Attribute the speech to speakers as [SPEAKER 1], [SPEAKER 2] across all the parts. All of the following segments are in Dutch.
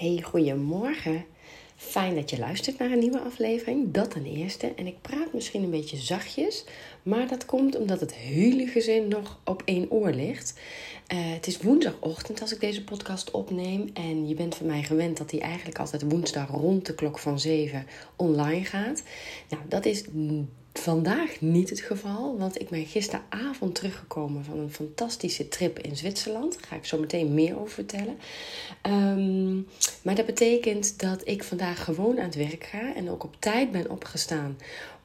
[SPEAKER 1] Hey, goedemorgen. Fijn dat je luistert naar een nieuwe aflevering. Dat ten eerste. En ik praat misschien een beetje zachtjes, maar dat komt omdat het hele gezin nog op één oor ligt. Uh, het is woensdagochtend als ik deze podcast opneem. En je bent van mij gewend dat die eigenlijk altijd woensdag rond de klok van 7 online gaat. Nou, dat is vandaag niet het geval, want ik ben gisteravond teruggekomen van een fantastische trip in Zwitserland. Daar ga ik zo meteen meer over vertellen. Ehm, maar dat betekent dat ik vandaag gewoon aan het werk ga en ook op tijd ben opgestaan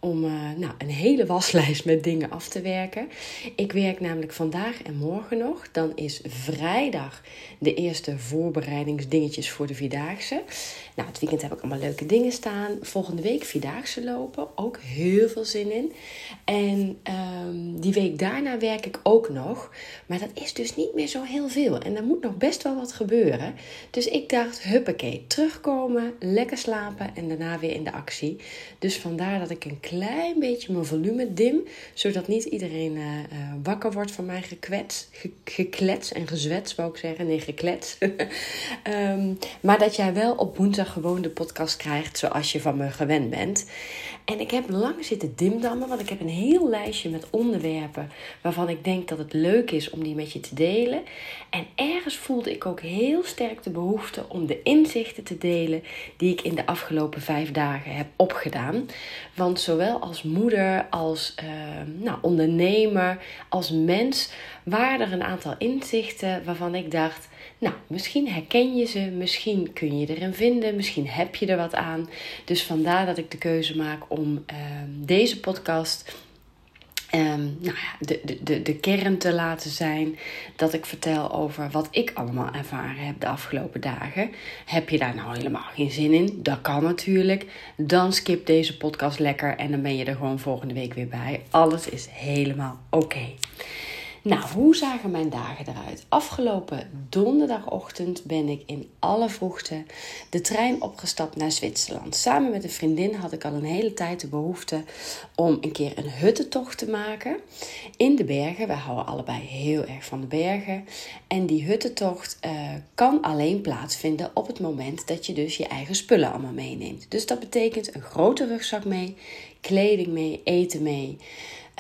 [SPEAKER 1] om uh, nou, een hele waslijst met dingen af te werken. Ik werk namelijk vandaag en morgen nog. Dan is vrijdag de eerste voorbereidingsdingetjes voor de Vierdaagse. Nou, het weekend heb ik allemaal leuke dingen staan. Volgende week Vierdaagse lopen. Ook heel veel zin in. En um, die week daarna werk ik ook nog. Maar dat is dus niet meer zo heel veel. En er moet nog best wel wat gebeuren. Dus ik dacht, huppakee, terugkomen, lekker slapen en daarna weer in de actie. Dus vandaar dat ik een klein beetje mijn volume dim. Zodat niet iedereen uh, uh, wakker wordt van mijn gekwets, ge geklets en gezwets, wou ik zeggen. Nee, geklets. um, maar dat jij wel op woensdag gewoon de podcast krijgt zoals je van me gewend bent. En ik heb lang zitten dimdammen, want ik heb een heel lijstje met onderwerpen waarvan ik denk dat het leuk is om die met je te delen. En ergens voelde ik ook heel sterk de behoefte om de inzichten te delen die ik in de afgelopen vijf dagen heb opgedaan. Want zowel als moeder, als uh, nou, ondernemer, als mens waren er een aantal inzichten waarvan ik dacht nou, misschien herken je ze, misschien kun je erin vinden, misschien heb je er wat aan. Dus vandaar dat ik de keuze maak om uh, deze podcast um, nou ja, de, de, de kern te laten zijn. Dat ik vertel over wat ik allemaal ervaren heb de afgelopen dagen. Heb je daar nou helemaal geen zin in? Dat kan natuurlijk. Dan skip deze podcast lekker en dan ben je er gewoon volgende week weer bij. Alles is helemaal oké. Nou, hoe zagen mijn dagen eruit? Afgelopen donderdagochtend ben ik in alle vroegte de trein opgestapt naar Zwitserland. Samen met een vriendin had ik al een hele tijd de behoefte om een keer een huttentocht te maken in de bergen. Wij houden allebei heel erg van de bergen. En die huttentocht uh, kan alleen plaatsvinden op het moment dat je dus je eigen spullen allemaal meeneemt. Dus dat betekent een grote rugzak mee, kleding mee, eten mee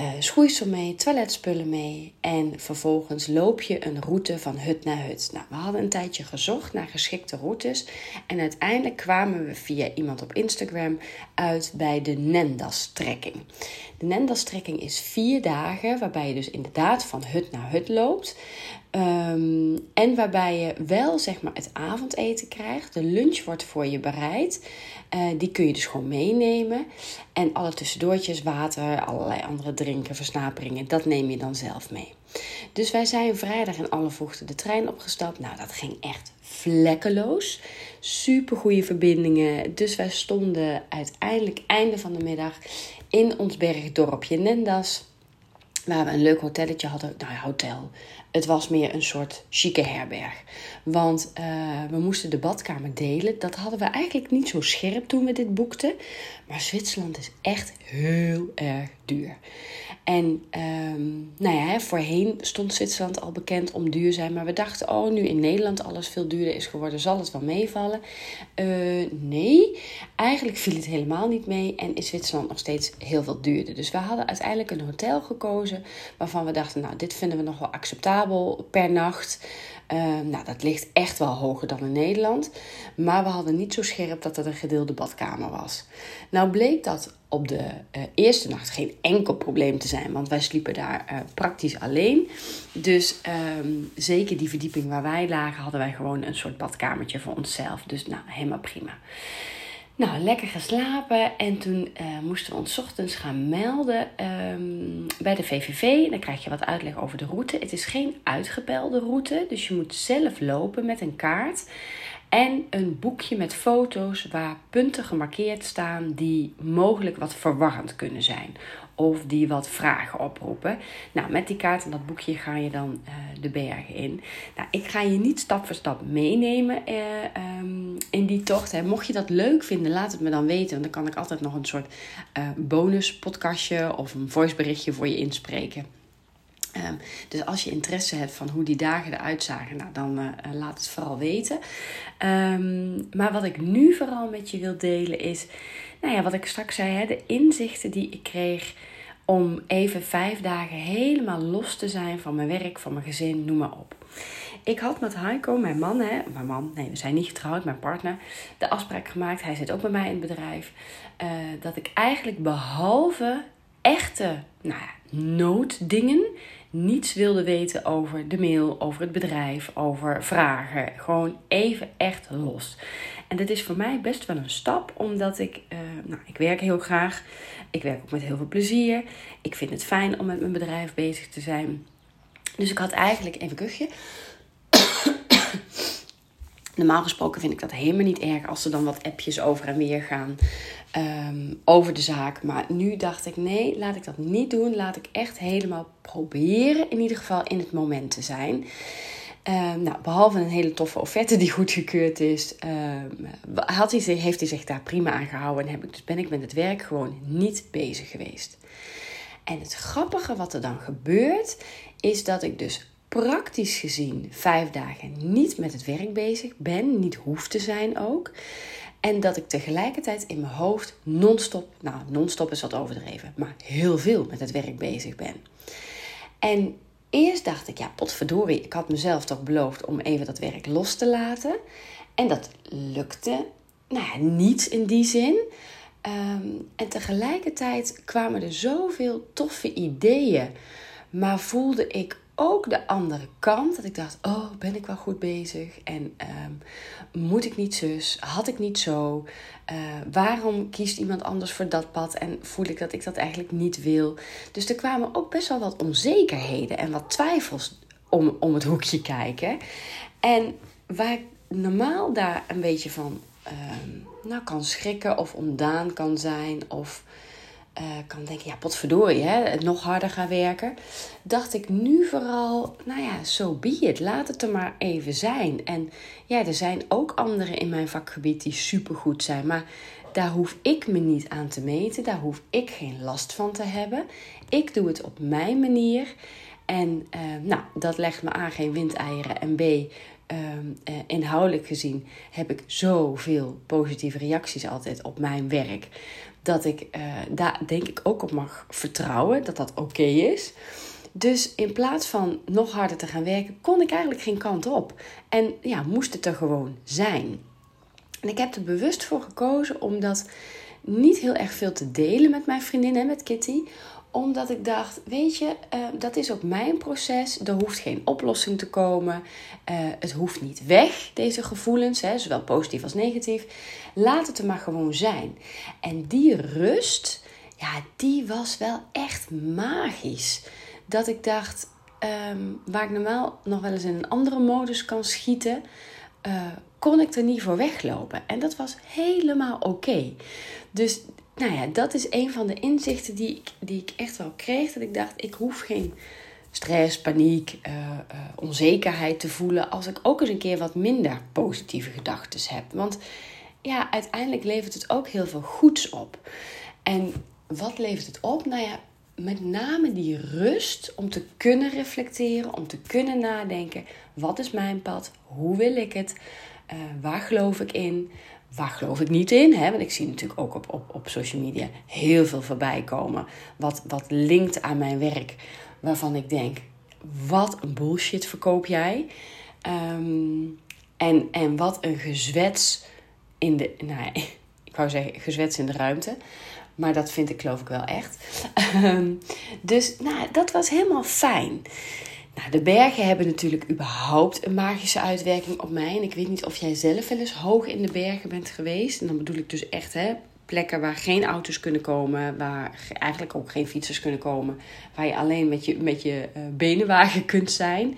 [SPEAKER 1] uh, schoeisel mee, toiletspullen mee. En vervolgens loop je een route van hut naar hut. Nou, we hadden een tijdje gezocht naar geschikte routes. En uiteindelijk kwamen we via iemand op Instagram uit bij de Nendas-trekking. De Nendas-trekking is vier dagen, waarbij je dus inderdaad van hut naar hut loopt. Um, en waarbij je wel zeg maar het avondeten krijgt. De lunch wordt voor je bereid. Uh, die kun je dus gewoon meenemen. En alle tussendoortjes, water, allerlei andere drinken, versnaperingen, dat neem je dan zelf mee. Dus wij zijn vrijdag in alle vroegte de trein opgestapt. Nou, dat ging echt vlekkeloos. Super goede verbindingen. Dus wij stonden uiteindelijk einde van de middag in ons bergdorpje Nendas. Waar we een leuk hotelletje hadden. Nou ja, hotel. Het was meer een soort chique herberg. Want uh, we moesten de badkamer delen. Dat hadden we eigenlijk niet zo scherp toen we dit boekten. Maar Zwitserland is echt heel erg duur. En um, nou ja, voorheen stond Zwitserland al bekend om duur zijn. Maar we dachten, oh, nu in Nederland alles veel duurder is geworden, zal het wel meevallen. Uh, nee, eigenlijk viel het helemaal niet mee. En is Zwitserland nog steeds heel veel duurder. Dus we hadden uiteindelijk een hotel gekozen waarvan we dachten, nou, dit vinden we nog wel acceptabel per nacht. Uh, nou, dat ligt echt wel hoger dan in Nederland. Maar we hadden niet zo scherp dat het een gedeelde badkamer was. Nou bleek dat op de uh, eerste nacht geen enkel probleem te zijn. Want wij sliepen daar uh, praktisch alleen. Dus um, zeker die verdieping waar wij lagen, hadden wij gewoon een soort badkamertje voor onszelf. Dus nou, helemaal prima. Nou, lekker geslapen en toen uh, moesten we ons ochtends gaan melden um, bij de VVV. Dan krijg je wat uitleg over de route. Het is geen uitgepelde route, dus je moet zelf lopen met een kaart. En een boekje met foto's waar punten gemarkeerd staan die mogelijk wat verwarrend kunnen zijn. Of die wat vragen oproepen. Nou, met die kaart en dat boekje ga je dan uh, de bergen in. Nou, ik ga je niet stap voor stap meenemen uh, um, in die tocht. Hè. Mocht je dat leuk vinden, laat het me dan weten. Want dan kan ik altijd nog een soort uh, bonus podcastje of een voiceberichtje voor je inspreken. Ehm, dus als je interesse hebt van hoe die dagen eruit zagen, nou, dan uh, laat het vooral weten. Ehm, maar wat ik nu vooral met je wil delen is, nou ja, wat ik straks zei, hè, de inzichten die ik kreeg om even vijf dagen helemaal los te zijn van mijn werk, van mijn gezin, noem maar op. Ik had met Heiko, mijn man, hè, mijn man, nee, we zijn niet getrouwd, mijn partner, de afspraak gemaakt. Hij zit ook bij mij in het bedrijf. Uh, dat ik eigenlijk behalve echte nou ja, nooddingen niets wilde weten over de mail, over het bedrijf, over vragen. Gewoon even echt los. En dat is voor mij best wel een stap, omdat ik, uh, nou, ik werk heel graag. Ik werk ook met heel veel plezier. Ik vind het fijn om met mijn bedrijf bezig te zijn. Dus ik had eigenlijk, even kuchje. Normaal gesproken vind ik dat helemaal niet erg als er dan wat appjes over en weer gaan ehm, over de zaak. Maar nu dacht ik, nee, laat ik dat niet doen. Laat ik echt helemaal proberen, in ieder geval in het moment te zijn. Um, nou, behalve een hele toffe offerte die goedgekeurd is, um, had hij, heeft hij zich daar prima aan gehouden. En heb ik, dus ben ik met het werk gewoon niet bezig geweest. En het grappige wat er dan gebeurt, is dat ik dus praktisch gezien vijf dagen niet met het werk bezig ben, niet hoef te zijn ook. En dat ik tegelijkertijd in mijn hoofd non-stop, nou non-stop is wat overdreven, maar heel veel met het werk bezig ben. En eerst dacht ik, ja potverdorie, ik had mezelf toch beloofd om even dat werk los te laten. En dat lukte nou niet in die zin. Ehm, en tegelijkertijd kwamen er zoveel toffe ideeën. Maar voelde ik ook de andere kant. Dat ik dacht, oh, ben ik wel goed bezig? En ehm, moet ik niet zus? Had ik niet zo? Uh, waarom kiest iemand anders voor dat pad? En voel ik dat ik dat eigenlijk niet wil? Dus er kwamen ook best wel wat onzekerheden en wat twijfels om, om het hoekje kijken. En waar ik normaal daar een beetje van uh, nou, kan schrikken of ontdaan kan zijn... of uh, kan denken, ja, potverdorie, hè, nog harder gaan werken. Dacht ik nu vooral, nou ja, zo so be. Laat het er maar even zijn. En ja, er zijn ook anderen in mijn vakgebied die supergoed zijn. Maar daar hoef ik me niet aan te meten. Daar hoef ik geen last van te hebben. Ik doe het op mijn manier. En uh, nou, dat legt me aan geen windeieren. En B, uh, uh, inhoudelijk gezien heb ik zoveel positieve reacties altijd op mijn werk dat ik uh, daar denk ik ook op mag vertrouwen dat dat oké is. Dus in plaats van nog harder te gaan werken, kon ik eigenlijk geen kant op. En ja, moest het er gewoon zijn. En ik heb er bewust voor gekozen om dat niet heel erg veel te delen met mijn vriendin en met Kitty omdat ik dacht, weet je, uh, dat is ook mijn proces. Er hoeft geen oplossing te komen. Uh, het hoeft niet weg, deze gevoelens, hè, zowel positief als negatief. Laat het er maar gewoon zijn. En die rust, ja, die was wel echt magisch. Dat ik dacht, um, waar ik normaal nog wel eens in een andere modus kan schieten, uh, kon ik er niet voor weglopen. En dat was helemaal oké. Dus nou ja, dat is een van de inzichten die ik, die ik echt wel kreeg. Dat ik dacht, ik hoef geen stress, paniek, uh, uh, onzekerheid te voelen. Als ik ook eens een keer wat minder positieve gedachten heb. Want ja, uiteindelijk levert het ook heel veel goeds op. En wat levert het op? Nou ja, met name die rust om te kunnen reflecteren, om te kunnen nadenken. Wat is mijn pad? Hoe wil ik het? Uh, waar geloof ik in? Waar geloof ik niet in? Hè? Want ik zie natuurlijk ook op, op, op social media heel veel voorbij komen. Wat, wat linkt aan mijn werk. Waarvan ik denk, wat een bullshit verkoop jij. Um, en, en wat een gezwets in de... Nou, ik wou zeggen gezwets in de ruimte. Maar dat vind ik geloof ik wel echt. Um, dus nou, dat was helemaal fijn. Nou, de bergen hebben natuurlijk überhaupt een magische uitwerking op mij. En ik weet niet of jij zelf wel eens hoog in de bergen bent geweest. En dan bedoel ik dus echt hè, plekken waar geen auto's kunnen komen, waar eigenlijk ook geen fietsers kunnen komen, waar je alleen met je, met je uh, benenwagen kunt zijn.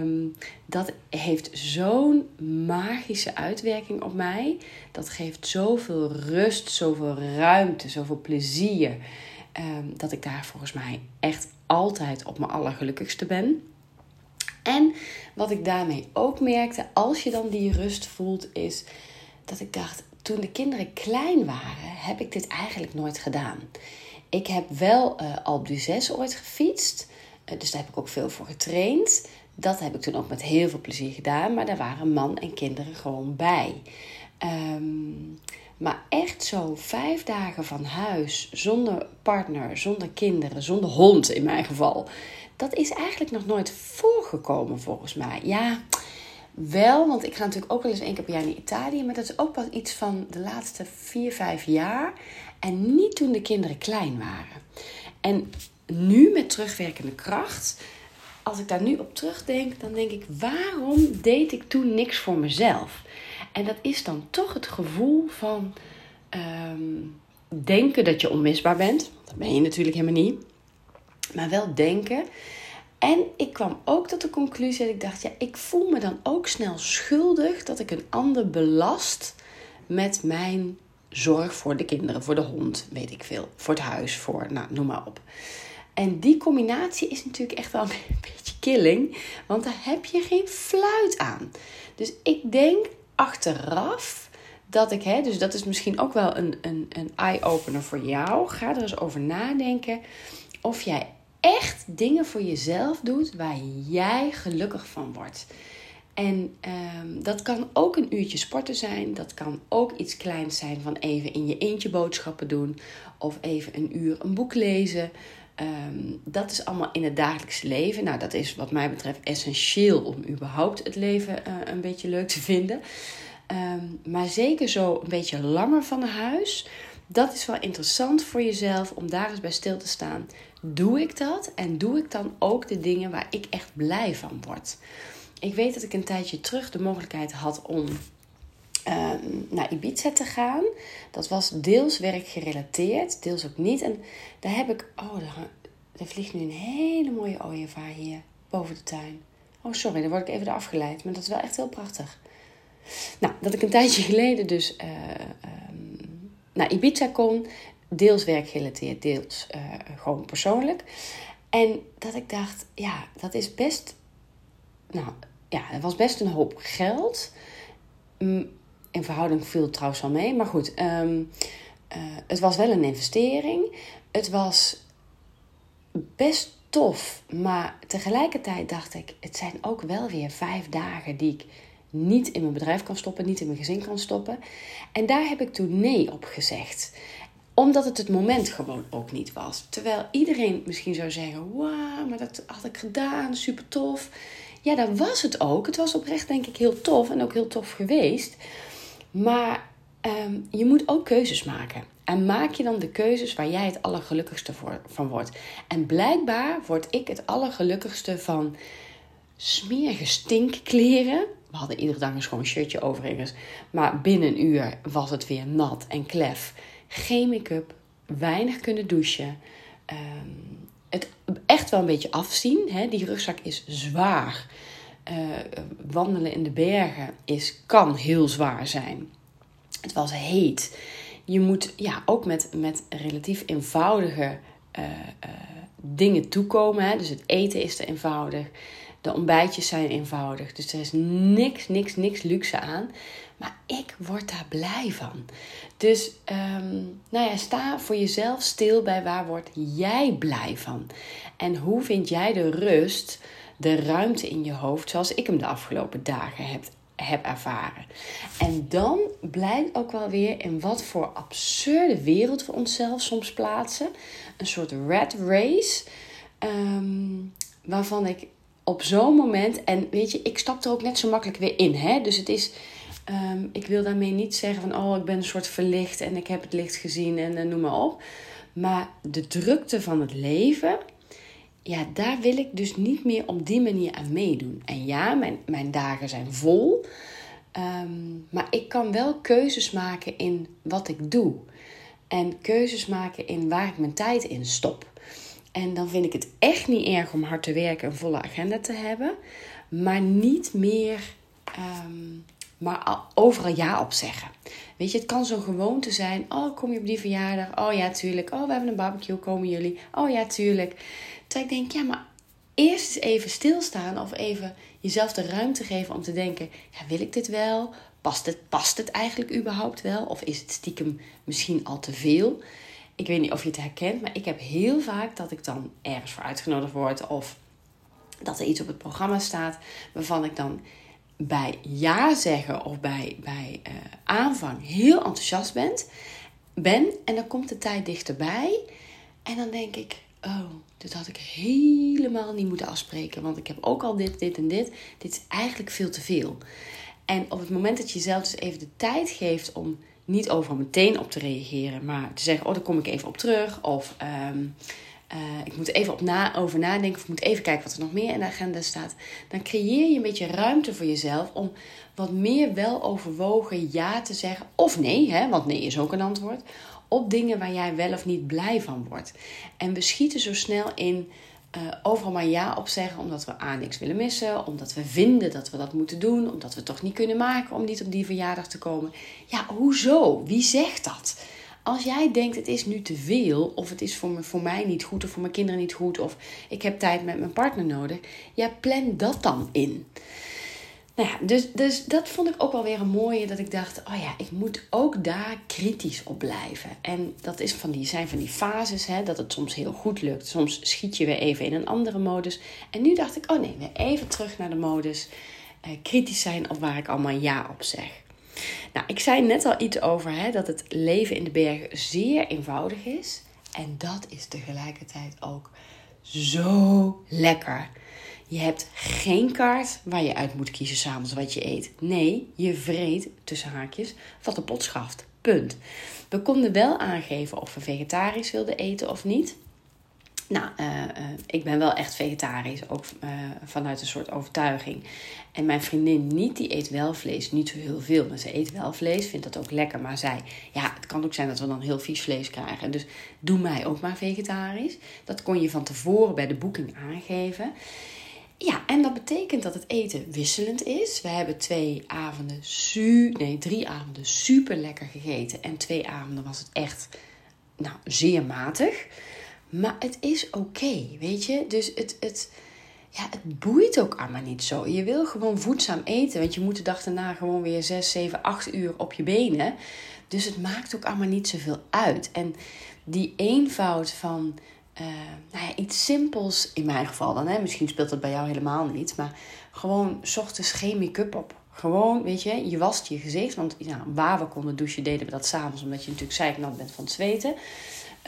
[SPEAKER 1] Um, dat heeft zo'n magische uitwerking op mij. Dat geeft zoveel rust, zoveel ruimte, zoveel plezier. Um, dat ik daar volgens mij echt altijd op mijn allergelukkigste ben. En wat ik daarmee ook merkte, als je dan die rust voelt, is dat ik dacht, toen de kinderen klein waren, heb ik dit eigenlijk nooit gedaan. Ik heb wel uh, Alpe d'Huez ooit gefietst. dus daar heb ik ook veel voor getraind. Dat heb ik toen ook met heel veel plezier gedaan. Maar daar waren man en kinderen gewoon bij. Um, maar echt zo vijf dagen van huis, zonder partner, zonder kinderen, zonder hond in mijn geval. Dat is eigenlijk nog nooit voorgekomen volgens mij. Ja, wel, want ik ga natuurlijk ook wel eens één keer per jaar naar Italië. Maar dat is ook wel iets van de laatste vier, vijf jaar. En niet toen de kinderen klein waren. En nu met terugwerkende kracht, als ik daar nu op terugdenk, dan denk ik: waarom deed ik toen niks voor mezelf? En dat is dan toch het gevoel van ehm, denken dat je onmisbaar bent. Dat ben je natuurlijk helemaal niet. Maar wel denken. En ik kwam ook tot de conclusie dat ik dacht: ja, ik voel me dan ook snel schuldig dat ik een ander belast met mijn zorg voor de kinderen, voor de hond, weet ik veel, voor het huis, voor, nou, noem maar op. En die combinatie is natuurlijk echt wel een beetje killing, want daar heb je geen fluit aan. Dus ik denk achteraf dat ik, hè, dus dat is misschien ook wel een, een, een eye-opener voor jou. Ga er eens over nadenken of jij echt dingen voor jezelf doet waar jij gelukkig van wordt. En ehm, dat kan ook een uurtje sporten zijn. Dat kan ook iets kleins zijn van even in je eentje boodschappen doen. Of even een uur een boek lezen. Ehm, dat is allemaal in het dagelijkse leven. Nou, dat is wat mij betreft essentieel om überhaupt het leven uh, een beetje leuk te vinden. Ehm, maar zeker zo een beetje langer van huis. Dat is wel interessant voor jezelf om daar eens bij stil te staan. Doe ik dat? En doe ik dan ook de dingen waar ik echt blij van word? Ik weet dat ik een tijdje terug de mogelijkheid had om Ehm, naar Ibiza te gaan. Dat was deels werkgerelateerd, deels ook niet. En daar heb ik. Oh, er, vliegt nu een hele mooie ooievaar hier boven de tuin. Oh, sorry, daar word ik even afgeleid. Maar dat is wel echt heel prachtig. Nou, dat ik een tijdje geleden dus uh, naar Ibiza kon. Deels werkgerelateerd, deels uh, gewoon persoonlijk. En dat ik dacht, ja, dat is best. Nou, ja, dat was best een hoop geld in verhouding viel het trouwens wel mee. Maar goed, ehm, eh, het was wel een investering. Het was best tof. Maar tegelijkertijd dacht ik, het zijn ook wel weer vijf dagen die ik niet in mijn bedrijf kan stoppen, niet in mijn gezin kan stoppen. En daar heb ik toen nee op gezegd omdat het het moment gewoon ook niet was. Terwijl iedereen misschien zou zeggen: Wauw, maar dat had ik gedaan, super tof. Ja, dat was het ook. Het was oprecht, denk ik, heel tof en ook heel tof geweest. Maar ehm, je moet ook keuzes maken. En maak je dan de keuzes waar jij het allergelukkigste voor, van wordt. En blijkbaar word ik het allergelukkigste van smerige stinkkleren. We hadden iedere dag een schoon shirtje overigens. Maar binnen een uur was het weer nat en klef. Geen make-up, weinig kunnen douchen. Ehm, het echt wel een beetje afzien. Hè? Die rugzak is zwaar. Uh, wandelen in de bergen is, kan heel zwaar zijn. Het was heet. Je moet ja, ook met, met relatief eenvoudige uh, uh, dingen toekomen. Hè? Dus het eten is te eenvoudig. De ontbijtjes zijn eenvoudig. Dus er is niks, niks, niks luxe aan. Maar ik word daar blij van. Dus um, nou ja, sta voor jezelf stil bij waar word jij blij van. En hoe vind jij de rust de ruimte in je hoofd zoals ik hem de afgelopen dagen heb, heb ervaren. En dan blijkt ook wel weer in wat voor absurde wereld we onszelf soms plaatsen. Een soort red race. Ehm, waarvan ik op zo'n moment, en weet je, ik stap er ook net zo makkelijk weer in. Hè? Dus het is, ehm, ik wil daarmee niet zeggen van, oh, ik ben een soort verlicht en ik heb het licht gezien en uh, noem maar op. Maar de drukte van het leven, ja, daar wil ik dus niet meer op die manier aan meedoen. En ja, mijn, mijn dagen zijn vol. Ehm, maar ik kan wel keuzes maken in wat ik doe. En keuzes maken in waar ik mijn tijd in stop. En dan vind ik het echt niet erg om hard te werken en volle agenda te hebben. Maar niet meer um, maar overal ja op zeggen. Weet je, het kan zo'n gewoonte zijn. Oh, kom je op die verjaardag? Oh ja, tuurlijk. Oh, we hebben een barbecue. Komen jullie? Oh ja, tuurlijk. Terwijl ik denk, ja, maar eerst eens even stilstaan of even jezelf de ruimte geven om te denken: ja, wil ik dit wel? Past het, past het eigenlijk überhaupt wel? Of is het stiekem misschien al te veel? ik weet niet of je het herkent, maar ik heb heel vaak dat ik dan ergens voor uitgenodigd word of dat er iets op het programma staat waarvan ik dan bij ja zeggen of bij, bij uh, aanvang heel enthousiast ben, ben. En dan komt de tijd dichterbij. En dan denk ik, oh, dit had ik helemaal niet moeten afspreken. Want ik heb ook al dit, dit en dit. Dit is eigenlijk veel te veel. En op het moment dat je jezelf dus even de tijd geeft om niet overal meteen op te reageren, maar te zeggen: Oh, daar kom ik even op terug. Of ehm, eh, ik moet even op na, over nadenken. Of ik moet even kijken wat er nog meer in de agenda staat. Dan creëer je een beetje ruimte voor jezelf om wat meer wel overwogen ja te zeggen. Of nee, hè, want nee is ook een antwoord. Op dingen waar jij wel of niet blij van wordt. En we schieten zo snel in uh, overal maar ja op zeggen, omdat we aan niks willen missen, omdat we vinden dat we dat moeten doen, omdat we het toch niet kunnen maken om niet op die verjaardag te komen. Ja, hoezo? Wie zegt dat? Als jij denkt het is nu te veel, of het is voor, me, voor mij niet goed, of voor mijn kinderen niet goed, of ik heb tijd met mijn partner nodig, ja, plan dat dan in. Nou ja, dus, dus dat vond ik ook wel weer een mooie. Dat ik dacht, oh ja, ik moet ook daar kritisch op blijven. En dat is van die, zijn van die fases, hè, dat het soms heel goed lukt. Soms schiet je weer even in een andere modus. En nu dacht ik, oh nee, weer even terug naar de modus. Eh, kritisch zijn op waar ik allemaal ja op zeg. Nou, ik zei net al iets over hè, dat het leven in de bergen zeer eenvoudig is. En dat is tegelijkertijd ook zo lekker. Je hebt geen kaart waar je uit moet kiezen s'avonds wat je eet. Nee, je vreet tussen haakjes wat de pot schaft. Punt. We konden wel aangeven of we vegetarisch wilden eten of niet. Nou, uh, uh, ik ben wel echt vegetarisch, ook uh, vanuit een soort overtuiging. En mijn vriendin niet, die eet wel vlees. Niet zo heel veel, maar ze eet wel vlees, vindt dat ook lekker. Maar zij, ja, het kan ook zijn dat we dan heel vies vlees krijgen. Dus doe mij ook maar vegetarisch. Dat kon je van tevoren bij de boeking aangeven. Ja, en dat betekent dat het eten wisselend is. We hebben twee avonden, su nee, drie avonden super lekker gegeten. En twee avonden was het echt, nou, zeer matig. Maar het is oké, weet je. Dus het, het, ja, het boeit ook allemaal niet zo. Je wil gewoon voedzaam eten. Want je moet de dag daarna gewoon weer 6, 7, 8 uur op je benen. Dus het maakt ook allemaal niet zoveel uit. En die eenvoud van uh, nou ja, iets simpels, in mijn geval dan. Hè? Misschien speelt dat bij jou helemaal niet. Maar gewoon ochtends geen make-up op. Gewoon, weet je, je wast je gezicht. Want ja, waar we konden douchen, deden we dat s'avonds. Omdat je natuurlijk zeiknat bent van het zweten.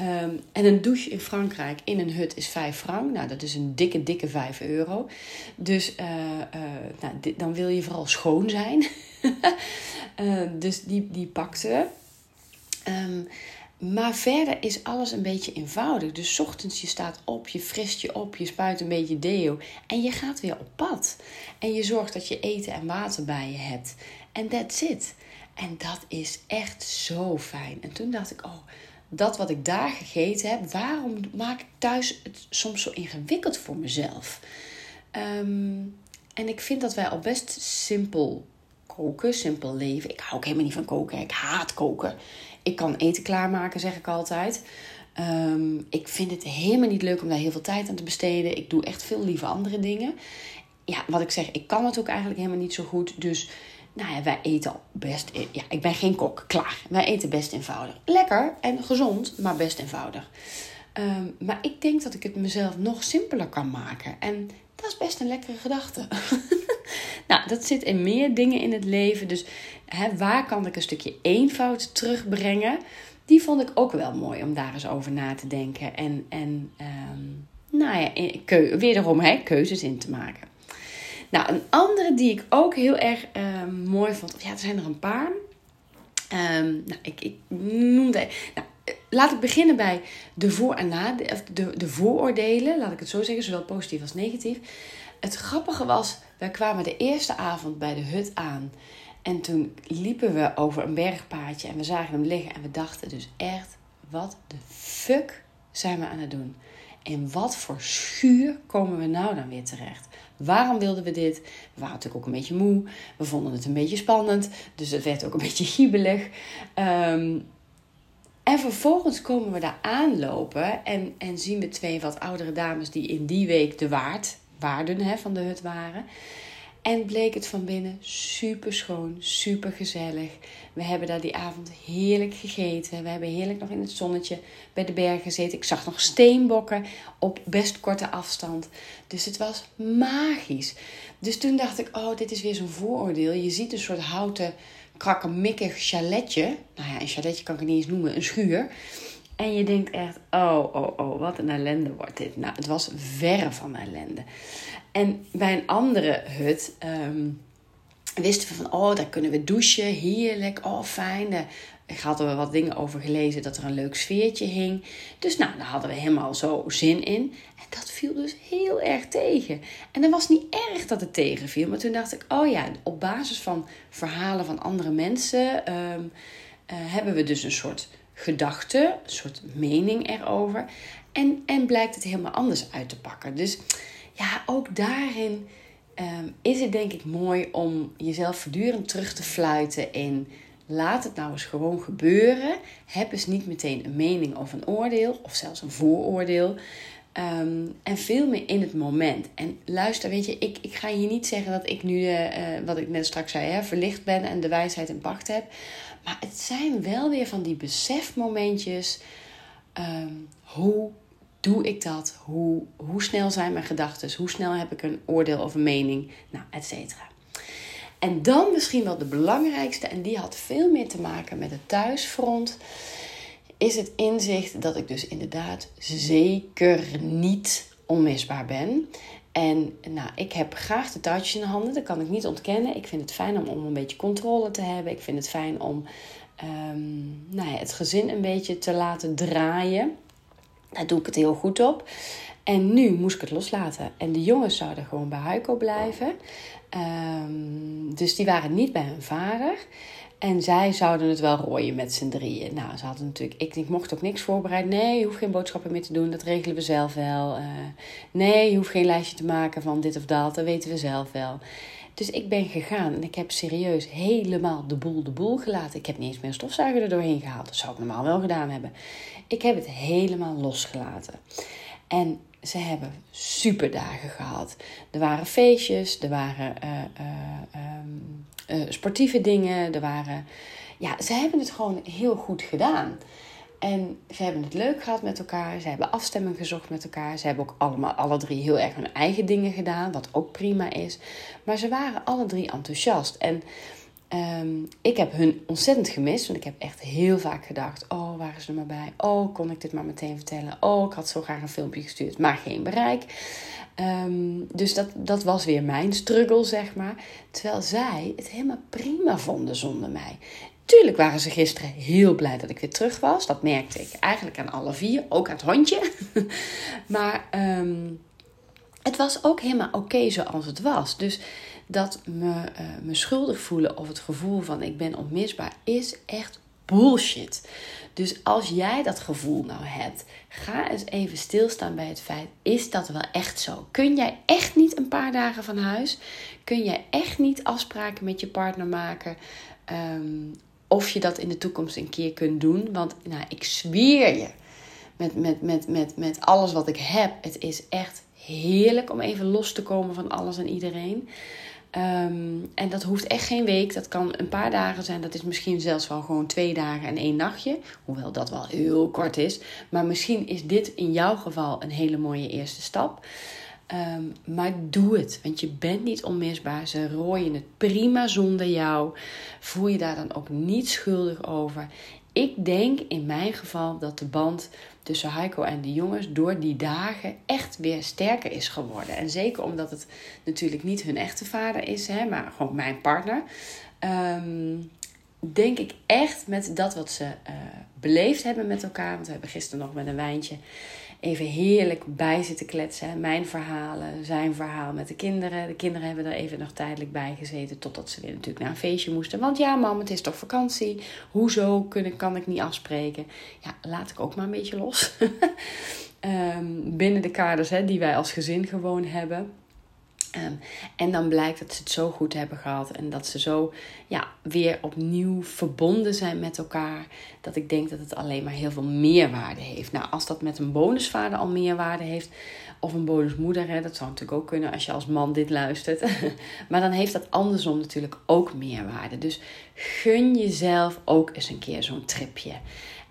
[SPEAKER 1] Um, en een douche in Frankrijk in een hut is 5 frank. Nou, dat is een dikke, dikke 5 euro. Dus uh, uh, nou, dan wil je vooral schoon zijn. dus die, die pakte. Um, maar verder is alles een beetje eenvoudig. Dus ochtends je staat op, je frist je op, je spuit een beetje deo en je gaat weer op pad. En je zorgt dat je eten en water bij je hebt. En that's it. En dat is echt zo fijn. En toen dacht ik, oh, dat wat ik daar gegeten heb, waarom maak ik thuis het soms zo ingewikkeld voor mezelf? Um, en ik vind dat wij al best simpel koken, simpel leven. Ik hou ook helemaal niet van koken. Ik haat koken. Ik kan eten klaarmaken, zeg ik altijd. Um, ik vind het helemaal niet leuk om daar heel veel tijd aan te besteden. Ik doe echt veel liever andere dingen. Ja, wat ik zeg, ik kan het ook eigenlijk helemaal niet zo goed. Dus nou ja, wij eten best. Ja, ik ben geen kok, klaar. Wij eten best eenvoudig. Lekker en gezond, maar best eenvoudig. Um, maar ik denk dat ik het mezelf nog simpeler kan maken. En dat is best een lekkere gedachte. nou, dat zit in meer dingen in het leven. Dus hè, waar kan ik een stukje eenvoud terugbrengen? Die vond ik ook wel mooi om daar eens over na te denken. En, en um, nou ja, keu wederom hè, keuzes in te maken. Nou, een andere die ik ook heel erg uh, mooi vond. Ja, er zijn er een paar. Um, nou, ik, ik noemde. Nou, laat ik beginnen bij de, voor- en na, de, de vooroordelen. Laat ik het zo zeggen, zowel positief als negatief. Het grappige was, wij kwamen de eerste avond bij de hut aan. En toen liepen we over een bergpaadje en we zagen hem liggen. En we dachten dus echt, wat de fuck zijn we aan het doen? In wat voor schuur komen we nou dan weer terecht? Waarom wilden we dit? We waren natuurlijk ook een beetje moe. We vonden het een beetje spannend. Dus het werd ook een beetje giebelig. Um, en vervolgens komen we daar aanlopen en, en zien we twee wat oudere dames die in die week de waard, waarden hè, van de hut waren. En bleek het van binnen super schoon, super gezellig. We hebben daar die avond heerlijk gegeten. We hebben heerlijk nog in het zonnetje bij de bergen gezeten. Ik zag nog steenbokken op best korte afstand. Dus het was magisch. Dus toen dacht ik, oh, dit is weer zo'n vooroordeel. Je ziet een soort houten krakkemikkig chaletje. Nou ja, een chaletje kan ik niet eens noemen, een schuur. En je denkt echt, oh, oh, oh, wat een ellende wordt dit. Nou, het was verre van ellende. En bij een andere hut um, wisten we van, oh, daar kunnen we douchen, heerlijk, oh, fijn. Ik had er wat dingen over gelezen dat er een leuk sfeertje hing. Dus nou, daar hadden we helemaal zo zin in. En dat viel dus heel erg tegen. En dat was niet erg dat het tegenviel. Maar toen dacht ik, oh ja, op basis van verhalen van andere mensen um, hebben we dus een soort gedachte, een soort mening erover. En, en blijkt het helemaal anders uit te pakken. Dus ja, ook daarin um, is het denk ik mooi om jezelf voortdurend terug te fluiten in. Laat het nou eens gewoon gebeuren. Heb eens niet meteen een mening of een oordeel, of zelfs een vooroordeel. Um, en veel meer in het moment. En luister, weet je, ik, ik ga hier niet zeggen dat ik nu, uh, wat ik net straks zei, hè, verlicht ben en de wijsheid in pacht heb. Maar het zijn wel weer van die besefmomentjes. Um, hoe doe ik dat? Hoe, hoe snel zijn mijn gedachten? Hoe snel heb ik een oordeel of een mening? Nou, et cetera. En dan misschien wel de belangrijkste, en die had veel meer te maken met het thuisfront, is het inzicht dat ik dus inderdaad zeker niet onmisbaar ben. En nou, ik heb graag de touwtjes in de handen, dat kan ik niet ontkennen. Ik vind het fijn om, om een beetje controle te hebben. Ik vind het fijn om um, nou ja, het gezin een beetje te laten draaien. Daar doe ik het heel goed op. En nu moest ik het loslaten. En de jongens zouden gewoon bij Huiko blijven. Um, dus die waren niet bij hun vader. En zij zouden het wel rooien met z'n drieën. Nou, ze hadden natuurlijk. Ik, mocht ook niks voorbereiden. Nee, je hoeft geen boodschappen meer te doen. Dat regelen we zelf wel. Uh, nee, je hoeft geen lijstje te maken van dit of dat. Dat weten we zelf wel. Dus ik ben gegaan en ik heb serieus helemaal de boel de boel gelaten. Ik heb niet eens meer stofzuiger er doorheen gehaald. Dat zou ik normaal wel gedaan hebben. Ik heb het helemaal losgelaten. En ze hebben super dagen gehad. Er waren feestjes, er waren uh, uh, sportieve dingen, er waren. Ja, ze hebben het gewoon heel goed gedaan. En ze hebben het leuk gehad met elkaar. Ze hebben afstemming gezocht met elkaar. Ze hebben ook allemaal, alle drie heel erg hun eigen dingen gedaan, wat ook prima is. Maar ze waren alle drie enthousiast. En um, ik heb hun ontzettend gemist. Want ik heb echt heel vaak gedacht: oh, waren ze er maar bij? Oh, kon ik dit maar meteen vertellen? Oh, ik had zo graag een filmpje gestuurd, maar geen bereik. Um, dus dat, dat was weer mijn struggle, zeg maar. Terwijl zij het helemaal prima vonden zonder mij. Tuurlijk waren ze gisteren heel blij dat ik weer terug was. Dat merkte ik eigenlijk aan alle vier, ook aan het hondje. maar um, het was ook helemaal oké zoals het was. Dus dat me, uh, me schuldig voelen of het gevoel van ik ben onmisbaar is echt bullshit. Dus als jij dat gevoel nou hebt, ga eens even stilstaan bij het feit: is dat wel echt zo? Kun jij echt niet een paar dagen van huis? Kun jij echt niet afspraken met je partner maken? Um, of je dat in de toekomst een keer kunt doen. Want nou, ik zweer je, met, met, met, met, met alles wat ik heb, het is echt heerlijk om even los te komen van alles en iedereen. Um, en dat hoeft echt geen week. Dat kan een paar dagen zijn. Dat is misschien zelfs wel gewoon twee dagen en één nachtje. Hoewel dat wel heel kort is. Maar misschien is dit in jouw geval een hele mooie eerste stap. Um, maar doe het, want je bent niet onmisbaar. Ze rooien het prima zonder jou. Voel je daar dan ook niet schuldig over. Ik denk in mijn geval dat de band tussen Heiko en de jongens door die dagen echt weer sterker is geworden. En zeker omdat het natuurlijk niet hun echte vader is, hè, maar gewoon mijn partner. Um, denk ik echt met dat wat ze uh, beleefd hebben met elkaar. Want we hebben gisteren nog met een wijntje even heerlijk bij zitten kletsen. Mijn verhalen, zijn verhaal met de kinderen. De kinderen hebben er even nog tijdelijk bij gezeten. Totdat ze weer natuurlijk naar een feestje moesten. Want ja, mam, het is toch vakantie. Hoezo kunnen, kan ik niet afspreken? Ja, laat ik ook maar een beetje los. um, binnen de kaders hè, die wij als gezin gewoon hebben. Ehm, en dan blijkt dat ze het zo goed hebben gehad en dat ze zo ja, weer opnieuw verbonden zijn met elkaar. Dat ik denk dat het alleen maar heel veel meerwaarde heeft. Nou, als dat met een bonusvader al meerwaarde heeft, of een bonusmoeder, hè, dat zou natuurlijk ook kunnen als je als man dit luistert. maar dan heeft dat andersom natuurlijk ook meerwaarde. Dus gun jezelf ook eens een keer zo'n tripje.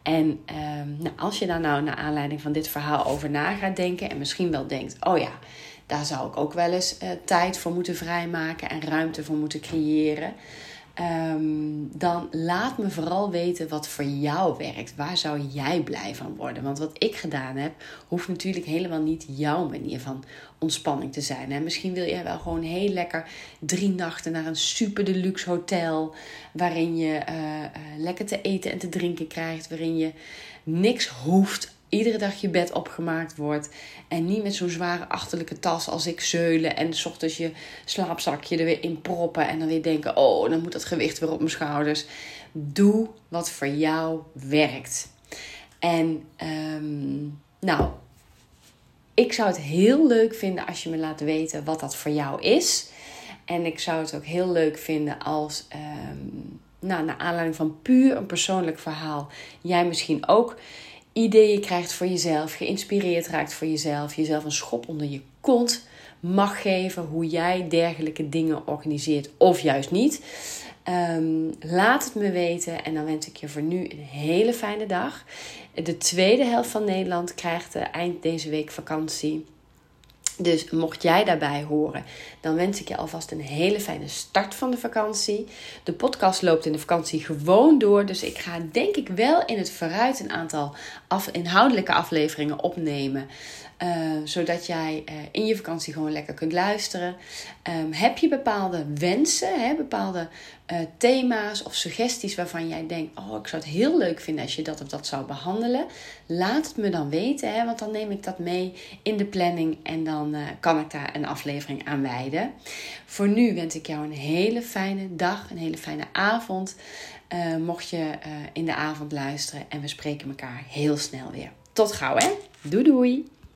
[SPEAKER 1] En ehm, nou, als je daar nou naar aanleiding van dit verhaal over na gaat denken en misschien wel denkt: oh ja daar zou ik ook wel eens uh, tijd voor moeten vrijmaken en ruimte voor moeten creëren. Um, dan laat me vooral weten wat voor jou werkt. Waar zou jij blij van worden? Want wat ik gedaan heb, hoeft natuurlijk helemaal niet jouw manier van ontspanning te zijn. Hè? Misschien wil jij wel gewoon heel lekker drie nachten naar een super deluxe hotel. Waarin je uh, uh, lekker te eten en te drinken krijgt. Waarin je niks hoeft iedere dag je bed opgemaakt wordt. En niet met zo'n zware achterlijke tas als ik zeulen. En s ochtends je slaapzakje er weer in proppen. En dan weer denken: oh, dan moet dat gewicht weer op mijn schouders. Doe wat voor jou werkt. En um, nou, ik zou het heel leuk vinden als je me laat weten wat dat voor jou is. En ik zou het ook heel leuk vinden als, um, nou, naar aanleiding van puur een persoonlijk verhaal, jij misschien ook ideeën krijgt voor jezelf, geïnspireerd raakt voor jezelf, jezelf een schop onder je kont mag geven hoe jij dergelijke dingen organiseert of juist niet. Ehm, laat het me weten en dan wens ik je voor nu een hele fijne dag. De tweede helft van Nederland krijgt eind deze week vakantie. Dus mocht jij daarbij horen, dan wens ik je alvast een hele fijne start van de vakantie. De podcast loopt in de vakantie gewoon door. Dus ik ga denk ik wel in het vooruit een aantal inhoudelijke afleveringen opnemen. Uh, zodat jij uh, in je vakantie gewoon lekker kunt luisteren. Um, heb je bepaalde wensen, hè, bepaalde uh, thema's of suggesties waarvan jij denkt: Oh, ik zou het heel leuk vinden als je dat of dat zou behandelen? Laat het me dan weten, hè, want dan neem ik dat mee in de planning en dan kan ik daar een aflevering aan wijden. Voor nu wens ik jou een hele fijne dag, een hele fijne avond. Mocht je in de avond luisteren en we spreken elkaar heel snel weer. Tot gauw hè. Doei doei.